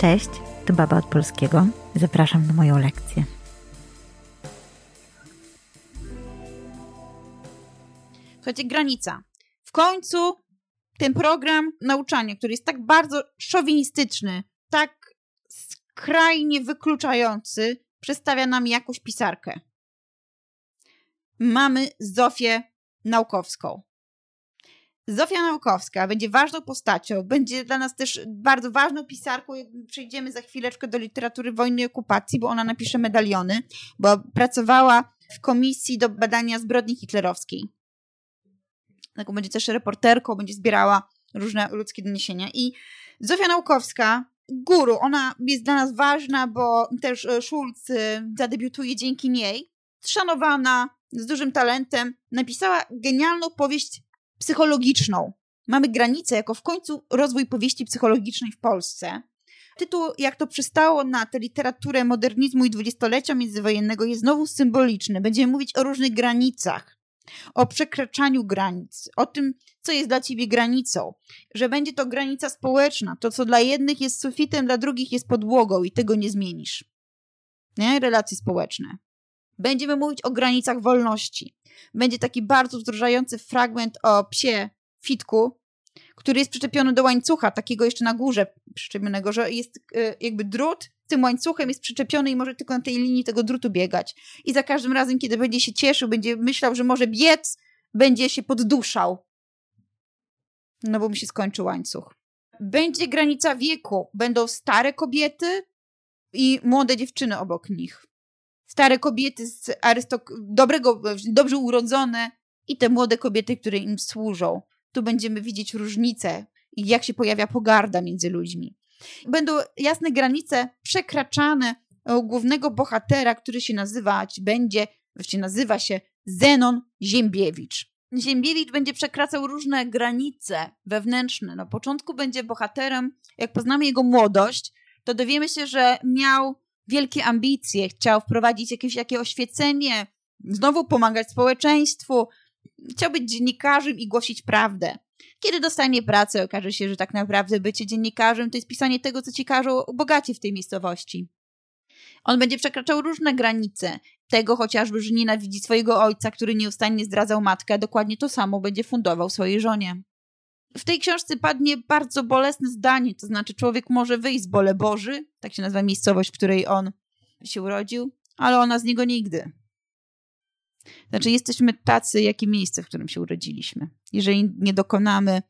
Cześć, to Baba od Polskiego. Zapraszam na moją lekcję. Słuchajcie, granica. W końcu ten program nauczania, który jest tak bardzo szowinistyczny, tak skrajnie wykluczający, przedstawia nam jakąś pisarkę. Mamy Zofię Naukowską. Zofia Naukowska będzie ważną postacią, będzie dla nas też bardzo ważną pisarką, jak przejdziemy za chwileczkę do literatury wojny i okupacji, bo ona napisze medaliony, bo pracowała w komisji do badania zbrodni hitlerowskiej. Taką będzie też reporterką, będzie zbierała różne ludzkie doniesienia. I Zofia Naukowska, guru, ona jest dla nas ważna, bo też e, Schulz e, zadebiutuje dzięki niej. Szanowana, z dużym talentem, napisała genialną powieść psychologiczną. Mamy granicę jako w końcu rozwój powieści psychologicznej w Polsce. Tytuł, jak to przystało na tę literaturę modernizmu i dwudziestolecia międzywojennego, jest znowu symboliczny. Będziemy mówić o różnych granicach, o przekraczaniu granic, o tym, co jest dla ciebie granicą, że będzie to granica społeczna. To, co dla jednych jest sufitem, dla drugich jest podłogą i tego nie zmienisz. Nie? Relacje społeczne. Będziemy mówić o granicach wolności. Będzie taki bardzo wzruszający fragment o psie Fitku, który jest przyczepiony do łańcucha, takiego jeszcze na górze przyczepionego, że jest e, jakby drut tym łańcuchem jest przyczepiony i może tylko na tej linii tego drutu biegać. I za każdym razem, kiedy będzie się cieszył, będzie myślał, że może biec, będzie się podduszał. No bo mu się skończy łańcuch. Będzie granica wieku. Będą stare kobiety i młode dziewczyny obok nich stare kobiety z arystok- dobrego, dobrze urodzone i te młode kobiety, które im służą. Tu będziemy widzieć różnice i jak się pojawia pogarda między ludźmi. Będą jasne granice przekraczane głównego bohatera, który się nazywać będzie, właściwie nazywa się Zenon Ziembiewicz. Ziembiewicz będzie przekraczał różne granice wewnętrzne. Na początku będzie bohaterem, jak poznamy jego młodość, to dowiemy się, że miał wielkie ambicje, chciał wprowadzić jakieś jakie oświecenie, znowu pomagać społeczeństwu, chciał być dziennikarzem i głosić prawdę. Kiedy dostanie pracę, okaże się, że tak naprawdę bycie dziennikarzem to jest pisanie tego, co ci każą bogaci w tej miejscowości. On będzie przekraczał różne granice. Tego chociażby, że nienawidzi swojego ojca, który nieustannie zdradzał matkę, dokładnie to samo będzie fundował swojej żonie w tej książce padnie bardzo bolesne zdanie, to znaczy człowiek może wyjść z bole Boży, tak się nazywa miejscowość, w której on się urodził, ale ona z niego nigdy. Znaczy jesteśmy tacy, jakie miejsce, w którym się urodziliśmy, jeżeli nie dokonamy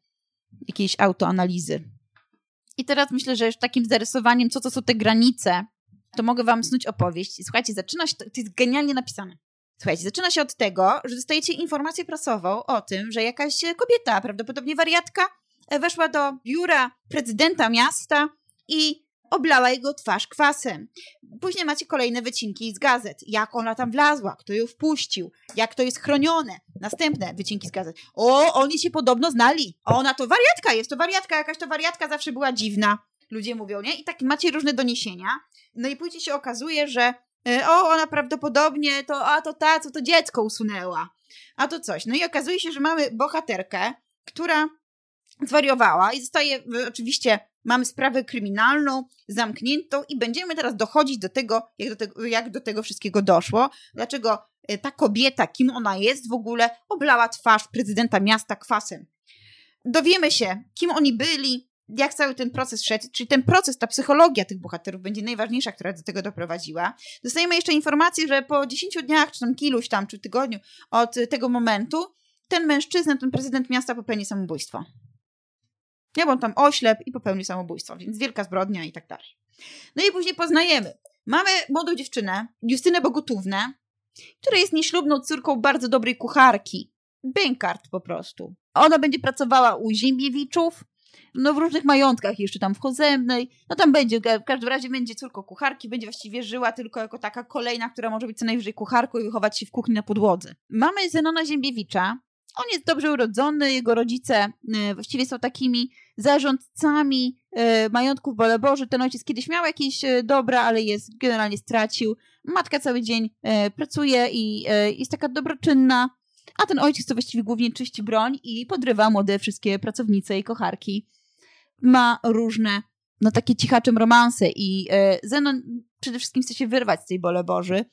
jakiejś autoanalizy. I teraz myślę, że już takim zarysowaniem, co to są te granice, to mogę wam snuć opowieść. Słuchajcie, zaczyna się, to, to jest genialnie napisane. Słuchajcie, zaczyna się od tego, że dostajecie informację prasową o tym, że jakaś kobieta, prawdopodobnie wariatka, e, weszła do biura prezydenta miasta i oblała jego twarz kwasem. Później macie kolejne wycinki z gazet. Jak ona tam wlazła, kto ją wpuścił, jak to jest chronione. Następne wycinki z gazet. O, oni się podobno znali. Ona to wariatka jest, to wariatka, jakaś to wariatka zawsze była dziwna. Ludzie mówią, nie? I tak macie różne doniesienia. No i później się okazuje, że o, ona prawdopodobnie to, a to ta, co to dziecko usunęła, a to coś. No i okazuje się, że mamy bohaterkę, która zwariowała i zostaje, oczywiście mamy sprawę kryminalną, zamkniętą i będziemy teraz dochodzić do tego, jak do tego, jak do tego wszystkiego doszło, dlaczego e, ta kobieta, kim ona jest w ogóle, oblała twarz prezydenta miasta kwasem. Dowiemy się, kim oni byli, jak cały ten proces szedł, czyli ten proces, ta psychologia tych bohaterów będzie najważniejsza, która do tego doprowadziła. Dostajemy jeszcze informację, że po 10 dniach, czy tam kiluś tam, czy tygodniu od tego momentu, ten mężczyzna, ten prezydent miasta popełni samobójstwo. Nie, bo on tam oślep i popełni samobójstwo, więc wielka zbrodnia i tak dalej. No i później poznajemy. Mamy młodą dziewczynę, Justynę Bogutównę, która jest nieślubną córką bardzo dobrej kucharki. Bękart po prostu. Ona będzie pracowała u Ziembiewiczów, no w różnych majątkach, jeszcze tam w Chozemnej, no tam będzie, w każdym razie będzie córką kucharki, będzie właściwie żyła tylko jako taka kolejna, która może być co najwyżej kucharką i wychować się w kuchni na podłodze. Mamy Zenona Ziembiewicza, on jest dobrze urodzony, jego rodzice e, właściwie są takimi zarządcami e, majątków Boleboży. Ten ojciec kiedyś miał jakieś e, dobra, ale jest generalnie stracił. Matka cały dzień pracuje i jest taka dobroczynna, a ten ojciec to właściwie głównie czyści broń i podrywa młode wszystkie pracownice i kocharki ma różne no takie cichaczem romanse i Zenon przede wszystkim chce się wyrwać z tej bole Boży.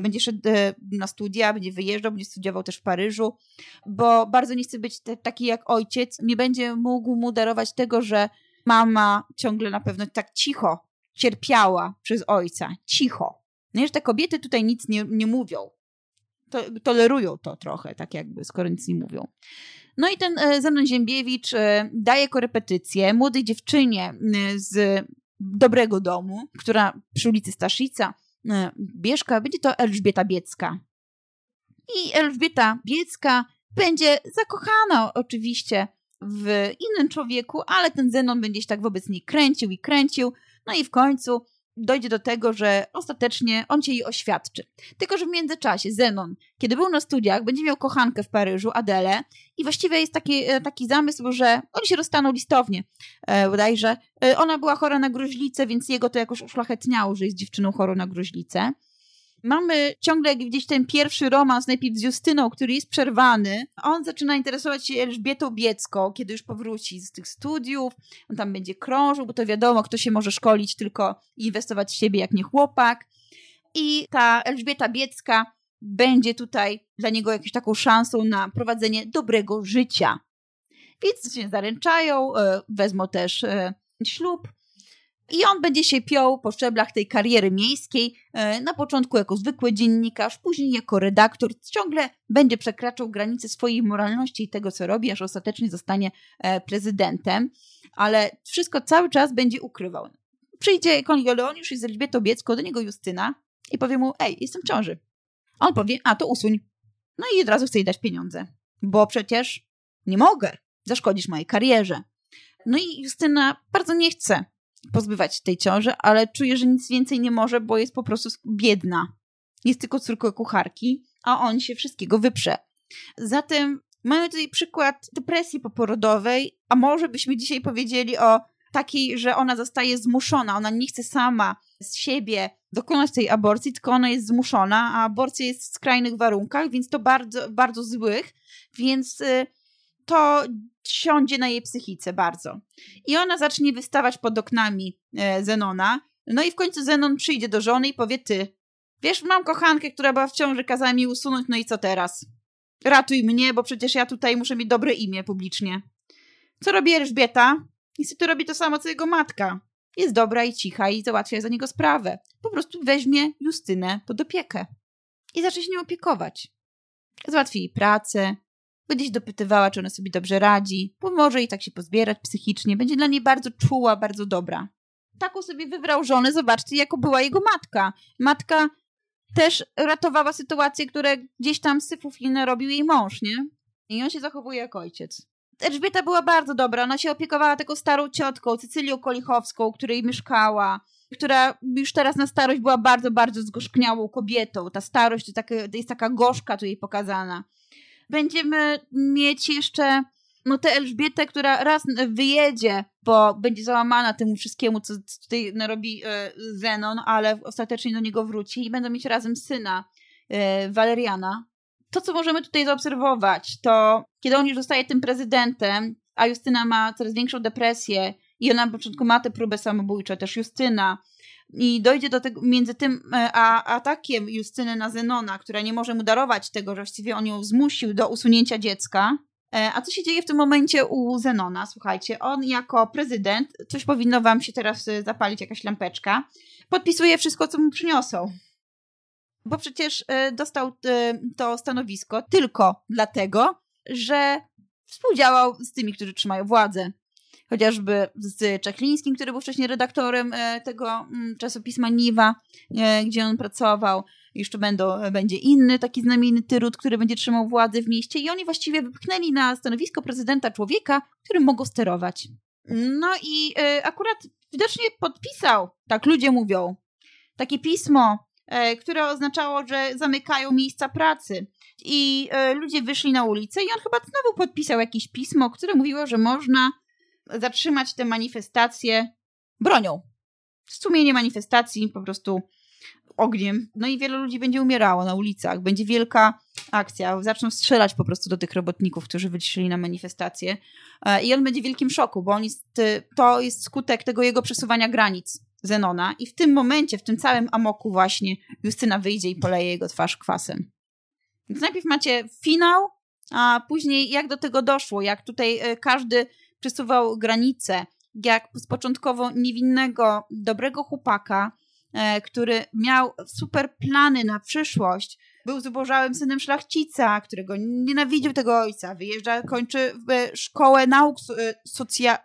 Będzie szedł na studia, będzie wyjeżdżał, będzie studiował też w Paryżu, bo bardzo nie chce być te, taki jak ojciec. Nie będzie mógł mu darować tego, że mama ciągle na pewno tak cicho cierpiała przez ojca. Cicho. No że te kobiety tutaj nic nie, nie mówią. To, tolerują to trochę, tak jakby, skoro nic nie mówią. No i ten e, Zenon Ziembiewicz e, daje korepetycję młodej dziewczynie e, z dobrego domu, która przy ulicy Staszica, Bieszka, będzie to Elżbieta Biecka. I Elżbieta Biecka będzie zakochana oczywiście w innym człowieku, ale ten Zenon będzie się tak wobec niej kręcił i kręcił, no i w końcu dojdzie do tego, że ostatecznie on cię jej oświadczy. Tylko, że w międzyczasie Zenon, kiedy był na studiach, będzie miał kochankę w Paryżu, Adelę, i właściwie jest taki, e, taki zamysł, że oni się rozstaną listownie, e, bodajże. E, ona była chora na gruźlicę, więc jego to jakoś uszlachetniało, że jest dziewczyną chorą na gruźlicę. Mamy ciągle gdzieś ten pierwszy romans, najpierw z Justyną, który jest przerwany. On zaczyna interesować się Elżbietą Biecką, kiedy już powróci z tych studiów. On tam będzie krążył, bo to wiadomo, kto się może szkolić, tylko inwestować w siebie jak nie chłopak. I ta Elżbieta Biecka będzie tutaj dla niego jakąś taką szansą na prowadzenie dobrego życia. Więc się zaręczają, e, wezmą też e, ślub. I on będzie się piął po szczeblach tej kariery miejskiej, e, na początku jako zwykły dziennikarz, później jako redaktor, ciągle będzie przekraczał granice swojej moralności i tego, co robi, aż ostatecznie zostanie e, prezydentem, ale wszystko cały czas będzie ukrywał. Przyjdzie Konigoleoniusz i z Elżbietą Biecką do niego Justyna i powie mu, ej, jestem w ciąży. A on powie, a to usuń. No i od razu chce jej dać pieniądze, bo przecież nie mogę, zaszkodzisz mojej karierze. No i Justyna bardzo nie chce pozbywać tej ciąży, ale czuje, że nic więcej nie może, bo jest po prostu biedna. Jest tylko córką kucharki, a on się wszystkiego wyprze. Zatem mamy tutaj przykład depresji poporodowej, a może byśmy dzisiaj powiedzieli o takiej, że ona zostaje zmuszona, ona nie chce sama z siebie dokonać tej aborcji, tylko ona jest zmuszona, a aborcja jest w skrajnych warunkach, więc to bardzo, bardzo złych, więc y, to siądzie na jej psychice bardzo. I ona zacznie wystawać pod oknami e, Zenona. No i w końcu Zenon przyjdzie do żony i powie: Ty, wiesz, mam kochankę, która była w ciąży, kazała mi usunąć, no i co teraz? Ratuj mnie, bo przecież ja tutaj muszę mieć dobre imię publicznie. Co robi Elżbieta? Niestety robi to samo, co jego matka. Jest dobra i cicha i załatwia za niego sprawę. Po prostu weźmie Justynę pod opiekę i zacznie się nią opiekować. Załatwi jej pracę, będzie się dopytywała, czy ona sobie dobrze radzi, pomoże jej tak się pozbierać psychicznie, będzie dla niej bardzo czuła, bardzo dobra. Taką sobie wybrał żonę, zobaczcie, jako była jego matka. Matka też ratowała sytuacje, które gdzieś tam inne robił jej mąż, nie? I on się zachowuje jak ojciec. Elżbieta była bardzo dobra, ona się opiekowała taką starą ciotką, Cecylią Kolichowską, której mieszkała, która już teraz na starość była bardzo, bardzo zgorzkniałą kobietą. Ta starość to, to jest taka gorzka tu jej pokazana będziemy mieć jeszcze no tę Elżbietę, która raz wyjedzie, bo będzie załamana temu wszystkiemu, co, tutaj robi e, Zenon, ale ostatecznie do niego wróci i będą mieć razem syna e, Waleriana. To, co możemy tutaj zaobserwować, to kiedy on już zostaje tym prezydentem, a Justyna ma coraz większą depresję i ona na początku ma te próby samobójcze, też Justyna, i dojdzie do tego, między tym e, a atakiem Justyny na Zenona, która nie może mu darować tego, że właściwie on ją zmusił do usunięcia dziecka. E, a co się dzieje w tym momencie u Zenona? Słuchajcie, on jako prezydent, coś powinno wam się teraz e, zapalić, jakaś lampeczka, podpisuje wszystko, co mu przyniosą. Bo przecież dostał to stanowisko tylko dlatego, że współdziałał z tymi, którzy trzymają władzę chociażby z Czeklińskim, który był wcześniej redaktorem e, tego mm, czasopisma Niwa, e, gdzie on pracował. Jeszcze będą, będzie inny taki znamienity ród, który będzie trzymał władzę w mieście i oni właściwie wypchnęli na stanowisko prezydenta człowieka, którym mogą sterować. No i e, akurat widocznie podpisał, tak ludzie mówią, takie pismo, które oznaczało, że zamykają miejsca pracy. I ludzie wyszli na ulicę i on chyba znowu podpisał jakieś pismo, które mówiło, że można zatrzymać te manifestacje bronią. Stłumienie manifestacji po prostu ogniem. No i wiele ludzi będzie umierało na ulicach. Będzie wielka akcja. Zaczną strzelać po prostu do tych robotników, którzy wyszli na manifestację. E, I on będzie w wielkim szoku, bo on jest, to jest skutek tego jego przesuwania granic Zenona. I w tym momencie, w tym całym amoku właśnie Justyna wyjdzie i poleje jego twarz kwasem. Więc najpierw macie finał, a później jak do tego doszło, jak tutaj e, każdy przesuwał granice, jak z początkowo niewinnego, dobrego chłopaka, e, który miał super plany na przyszłość, był zubożałym synem szlachcica, którego nienawidził tego ojca, wyjeżdża, kończy szkołę nauk socja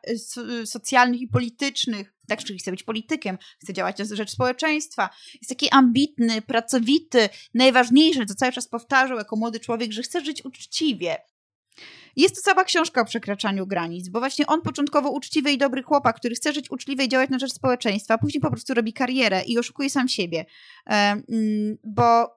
socjalnych i politycznych, tak, czyli chce być politykiem, chce działać na rzecz społeczeństwa. Jest taki ambitny, pracowity, najważniejsze, co cały czas powtarzał jako młody człowiek, że chce żyć uczciwie. Jest to cała książka o przekraczaniu granic, bo właśnie on początkowo uczciwy i dobry chłopak, który chce żyć uczciwie i działać na rzecz społeczeństwa, później po prostu robi karierę i oszukuje sam siebie. Mm, bo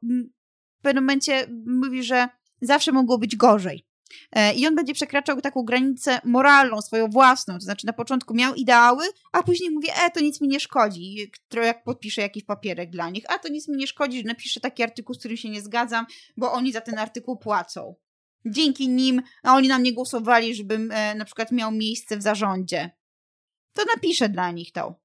w pewnym momencie mówi, że zawsze mogło być gorzej. E, I on będzie przekraczał taką granicę moralną, swoją własną. To znaczy, na początku miał ideały, a później mówi: E, to nic mi nie szkodzi. Jak podpiszę jakiś papierek dla nich, a to nic mi nie szkodzi, że napiszę taki artykuł, z którym się nie zgadzam, bo oni za ten artykuł płacą. Dzięki nim, a oni na mnie głosowali, żebym e, na przykład miał miejsce w zarządzie. To napiszę dla nich to.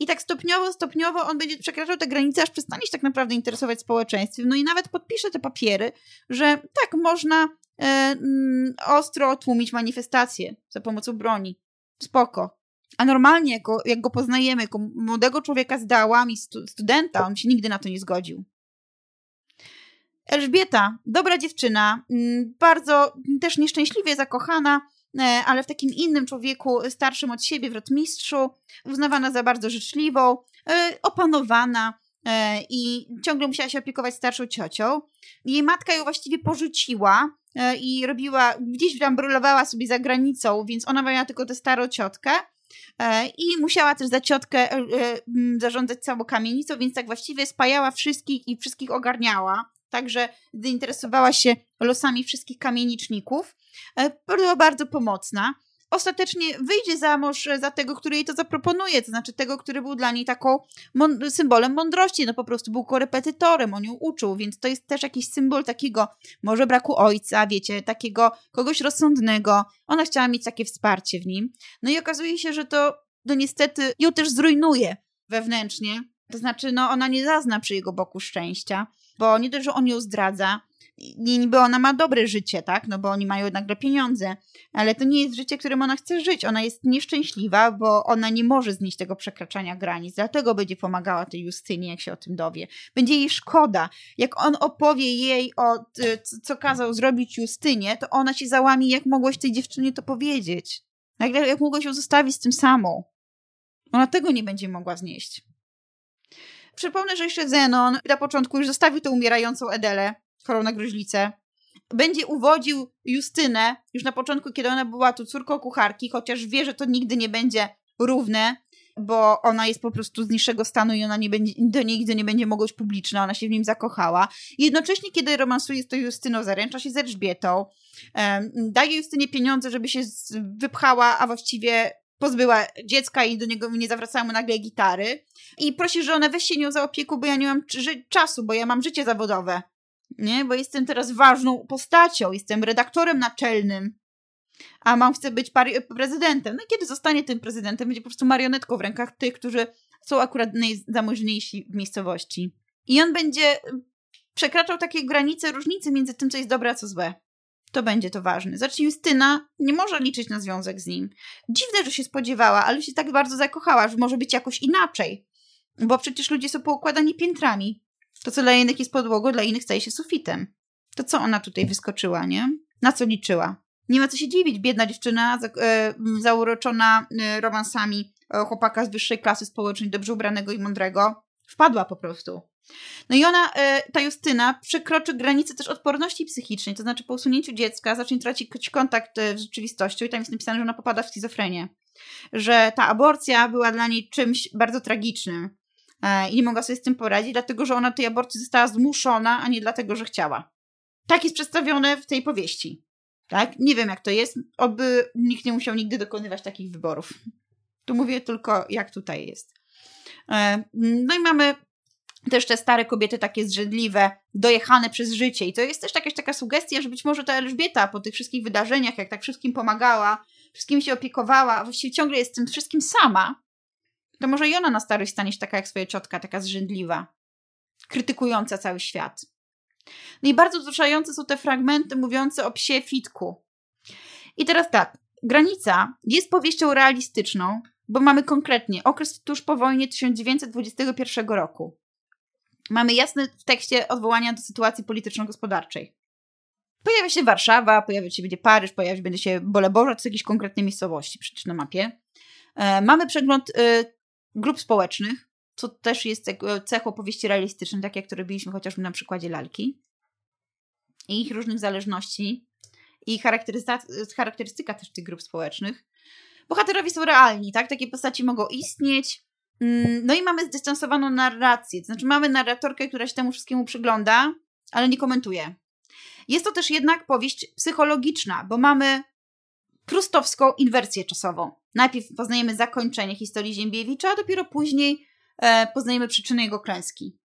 I tak stopniowo, stopniowo on będzie przekraczał te granice, aż przestanie się tak naprawdę interesować społeczeństwem. No i nawet podpisze te papiery, że tak, można e, mm, ostro tłumić manifestacje za pomocą broni. Spoko. A normalnie, jako, jak go poznajemy, jako młodego człowieka z dałami, stu, studenta, on się nigdy na to nie zgodził. Elżbieta, dobra dziewczyna, mm, bardzo też nieszczęśliwie zakochana, e, ale w takim innym człowieku, starszym od siebie, w rotmistrzu, uznawana za bardzo życzliwą, e, opanowana e, i ciągle musiała się opiekować starszą ciocią. Jej matka ją właściwie porzuciła i robiła, gdzieś tam brulowała sobie za granicą, więc ona miała tylko tę starą ciotkę. I musiała też za ciotkę zarządzać całą kamienicą, więc tak właściwie spajała wszystkich i wszystkich ogarniała także zainteresowała się losami wszystkich kamieniczników. E, była bardzo pomocna. Ostatecznie wyjdzie za mąż za tego, który jej to zaproponuje, to znaczy tego, który był dla niej taką symbolem mądrości, no po prostu był korepetytorem, on ją uczył, więc to jest też jakiś symbol takiego może braku ojca, wiecie, takiego kogoś rozsądnego. Ona chciała mieć takie wsparcie w nim. No i okazuje się, że to, to niestety ją też zrujnuje wewnętrznie, to znaczy, no, ona nie zazna przy jego boku szczęścia, bo nie dość, że on ją zdradza, niby ona ma dobre życie, tak? No bo oni mają jednak pieniądze, ale to nie jest życie, którym ona chce żyć. Ona jest nieszczęśliwa, bo ona nie może znieść tego przekraczania granic. Dlatego będzie pomagała tej Justynie, jak się o tym dowie. Będzie jej szkoda. Jak on opowie jej o co kazał zrobić Justynie, to ona się załami, jak mogłaś tej dziewczynie to powiedzieć. Jak, mogłaś ją zostawić z tym samą. Ona tego nie będzie mogła znieść. Przypomnę, że jeszcze Zenon na początku już zostawił tę umierającą Edelę, chorą na gruźlicę. Będzie uwodził Justynę już na początku, kiedy ona była tu córką kucharki, chociaż wie, że to nigdy nie będzie równe, bo ona jest po prostu z niższego stanu i ona nie będzie, do nigdy nie będzie mogła być publiczna, ona się w nim zakochała. Jednocześnie, kiedy romansuje z tą Justyną, zaręcza się z Elżbietą, daje Justynie pieniądze, żeby się wypchała, a właściwie pozbyła dziecka i do niego nie zawracała mu nagle gitary i prosi, że ona weź się nią za opieku, bo ja nie mam czasu, bo ja mam życie zawodowe, nie? Bo jestem teraz ważną postacią, jestem redaktorem naczelnym, a mam chcę być prezydentem. No i kiedy zostanie tym prezydentem, będzie po prostu marionetką w rękach tych, którzy są akurat najzamożniejsi w miejscowości. I on będzie przekraczał takie granice, różnice między tym, co jest dobre, a co złe to będzie to ważne. Znaczy Justyna nie może liczyć na związek z nim. Dziwne, że się spodziewała, ale się tak bardzo zakochała, że może być jakoś inaczej. Bo przecież ludzie są poukładani piętrami. To, co dla jednych jest podłogą, dla innych staje się sufitem. To co ona tutaj wyskoczyła, nie? Na co liczyła? Nie ma co się dziwić. Biedna dziewczyna, za, e, zauroczona e, romansami e, chłopaka z wyższej klasy społecznej, dobrze ubranego i mądrego, wpadła po prostu. No i ona, e, ta Justyna, przekroczy granicę też odporności psychicznej, to znaczy po usunięciu dziecka zacznie tracić kontakt e, z rzeczywistością i tam jest napisane, że ona popada w schizofrenię. Że ta aborcja była dla niej czymś bardzo tragicznym e, i nie mogła sobie z tym poradzić, dlatego że ona tej aborcji została zmuszona, a nie dlatego, że chciała. Tak jest przedstawione w tej powieści. Tak? Nie wiem, jak to jest, oby nikt nie musiał nigdy dokonywać takich wyborów. Tu mówię tylko, jak tutaj jest. No i mamy też te stare kobiety takie zrzędliwe, dojechane przez życie. I to jest też jakaś taka sugestia, że być może ta Elżbieta po tych wszystkich wydarzeniach, jak tak wszystkim pomagała, wszystkim się opiekowała, a właściwie ciągle jest tym wszystkim sama, to może i ona na starość stanie się taka jak swoja ciotka, taka zrzędliwa, krytykująca cały świat. No i bardzo wzruszające są te fragmenty mówiące o psie Fitku. I teraz tak, Granica jest powieścią realistyczną, bo mamy konkretnie okres tuż po wojnie 1921 roku. Mamy jasne w tekście odwołania do sytuacji polityczno-gospodarczej. Pojawia się Warszawa, pojawia się będzie Paryż, pojawia się będzie się Boleborza, to są jakieś konkretne miejscowości przecież na mapie. E, mamy przegląd e, grup społecznych, co też jest cechą opowieści realistycznej, tak jak to robiliśmy chociażby na przykładzie lalki. I ich różnych zależności i charakterystyka też tych grup społecznych. Bohaterowie są realni, tak? Takie postaci mogą istnieć. Mm, no i mamy zdystansowaną narrację, to znaczy mamy narratorkę, która się temu wszystkiemu przygląda, ale nie komentuje. Jest to też jednak powieść psychologiczna, bo mamy prustowską inwersję czasową. Najpierw poznajemy zakończenie historii Ziembiewicza, a dopiero później e, poznajemy przyczynę jego klęski.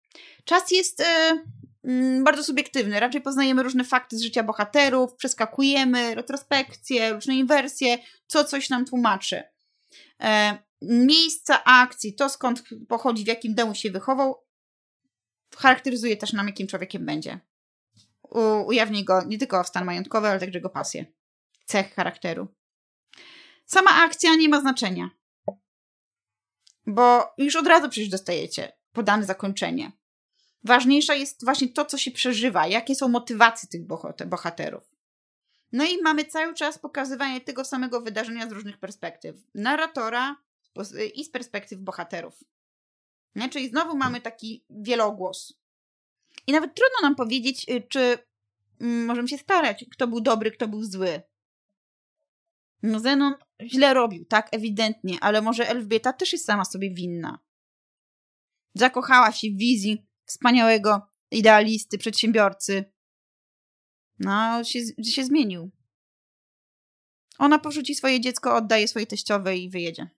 Czas jest e, mm, bardzo subiektywny. Raczej poznajemy różne fakty z życia bohaterów, przeskakujemy, retrospekcje, różne inwersje, co coś nam tłumaczy. E, miejsca akcji, to skąd pochodzi, w jakim domu się wychował, charakteryzuje też nam, jakim człowiekiem będzie. U, ujawni go nie tylko stan majątkowy, ale także jego pasję, cech charakteru. Sama akcja nie ma znaczenia, bo już od razu przecież dostajecie podane zakończenie. Ważniejsza jest właśnie to, co się przeżywa, jakie są motywacje tych bohaterów. No i mamy cały czas pokazywanie tego samego wydarzenia z różnych perspektyw. Narratora i z perspektyw bohaterów. Nie? Czyli znowu mamy taki wielogłos. I nawet trudno nam powiedzieć, y, czy mm, możemy się starać, kto był dobry, kto był zły. No Zenon źle robił, tak, ewidentnie, ale może Elżbieta też jest sama sobie winna. Zakochała się w wizji wspaniałego idealisty, przedsiębiorcy. No, się, się zmienił. Ona porzuci swoje dziecko, oddaje swojej teściowej i wyjedzie.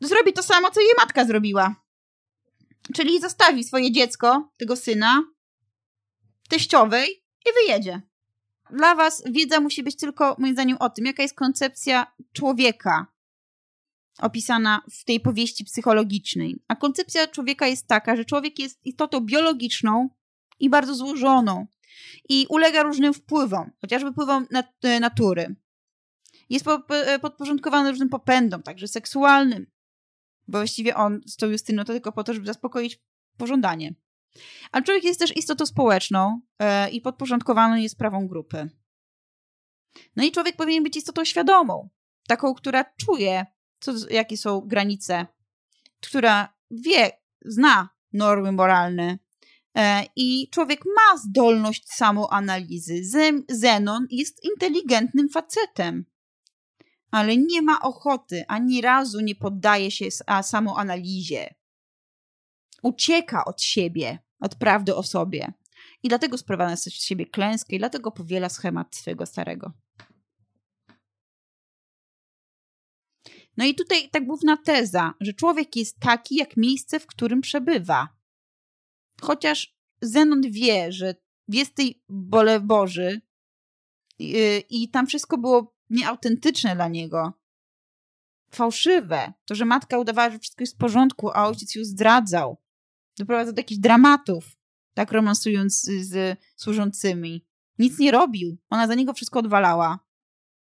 Zrobi to samo, co jej matka zrobiła. Czyli zostawi swoje dziecko, tego syna, teściowej i wyjedzie. Dla was wiedza musi być tylko, moim zdaniem, o tym, jaka jest koncepcja człowieka opisana w tej powieści psychologicznej. A koncepcja człowieka jest taka, że człowiek jest istotą biologiczną i bardzo złożoną i ulega różnym wpływom, chociażby wpływom nat natury. Jest podporządkowany różnym popędom, także seksualnym, bo właściwie on z tą Justyną to tylko po to, żeby zaspokoić pożądanie. Ale człowiek jest też istotą społeczną e, i podporządkowany jest prawą grupy. No i człowiek powinien być istotą świadomą, taką, która czuje, co, jakie są granice, która wie, zna normy moralne. E, I człowiek ma zdolność samoanalizy. Zenon jest inteligentnym facetem, ale nie ma ochoty, ani razu nie poddaje się samoanalizie. Ucieka od siebie, od prawdy o sobie. I dlatego sprowadza z siebie klęskę, i dlatego powiela schemat swojego starego. No i tutaj ta główna teza, że człowiek jest taki, jak miejsce, w którym przebywa. Chociaż Zenon wie, że jest tej bole Boży yy, i tam wszystko było nieautentyczne dla niego. Fałszywe. To, że matka udawała, że wszystko jest w porządku, a ojciec ją zdradzał. Doprowadzał do jakichś dramatów, tak romansując z, z służącymi. Nic nie robił. Ona za niego wszystko odwalała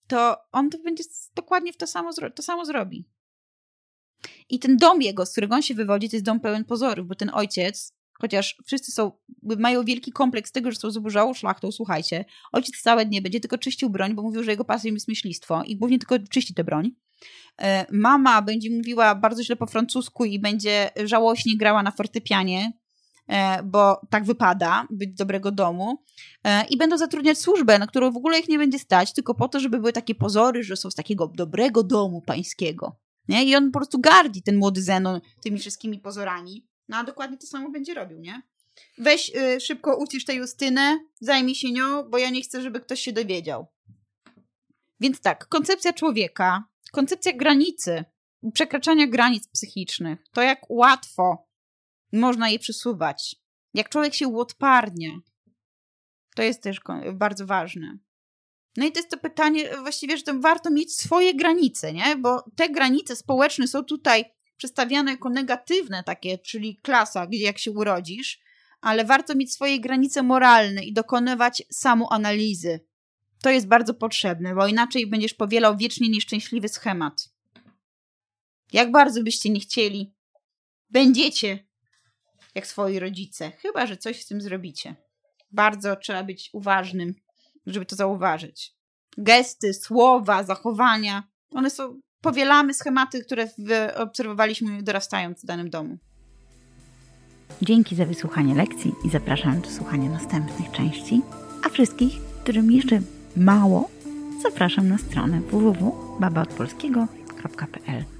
to on to będzie dokładnie w to samo, to samo zrobi. I ten dom jego, z którego on się wywodzi, to jest dom pełen pozorów, bo ten ojciec, chociaż wszyscy są, mają wielki kompleks tego, że są zubożałą szlachtą, słuchajcie, ojciec całe dnie będzie tylko czyścił broń, bo mówił, że jego pasją jest myślistwo i głównie tylko czyści tę broń. E, mama będzie mówiła bardzo źle po francusku i będzie żałośnie grała na fortepianie, E, bo tak wypada być dobrego domu e, i będą zatrudniać służbę, na którą w ogóle ich nie będzie stać, tylko po to, żeby były takie pozory, że są z takiego dobrego domu pańskiego. Nie? I on po prostu gardzi, ten młody Zenon, tymi wszystkimi pozorami. No a dokładnie to samo będzie robił, nie? Weź y, szybko ucisz tę Justynę, zajmij się nią, bo ja nie chcę, żeby ktoś się dowiedział. Więc tak, koncepcja człowieka, koncepcja granicy, przekraczania granic psychicznych, to jak łatwo można je przesuwać. Jak człowiek się uodparnia. To jest też bardzo ważne. No i to jest to pytanie, właściwie, że to warto mieć swoje granice, nie? Bo te granice społeczne są tutaj przedstawiane jako negatywne takie, czyli klasa, gdzie jak się urodzisz, ale warto mieć swoje granice moralne i dokonywać samoanalizy. To jest bardzo potrzebne, bo inaczej będziesz powielał wiecznie nieszczęśliwy schemat. Jak bardzo byście nie chcieli, będziecie jak swoi rodzice, chyba że coś z tym zrobicie. Bardzo trzeba być uważnym, żeby to zauważyć. Gesty, słowa, zachowania, one są, powielamy schematy, które obserwowaliśmy dorastając w danym domu. Dzięki za wysłuchanie lekcji i zapraszam do słuchania następnych części. A wszystkich, którym jeszcze mało, zapraszam na stronę www.babaodpolskiego.pl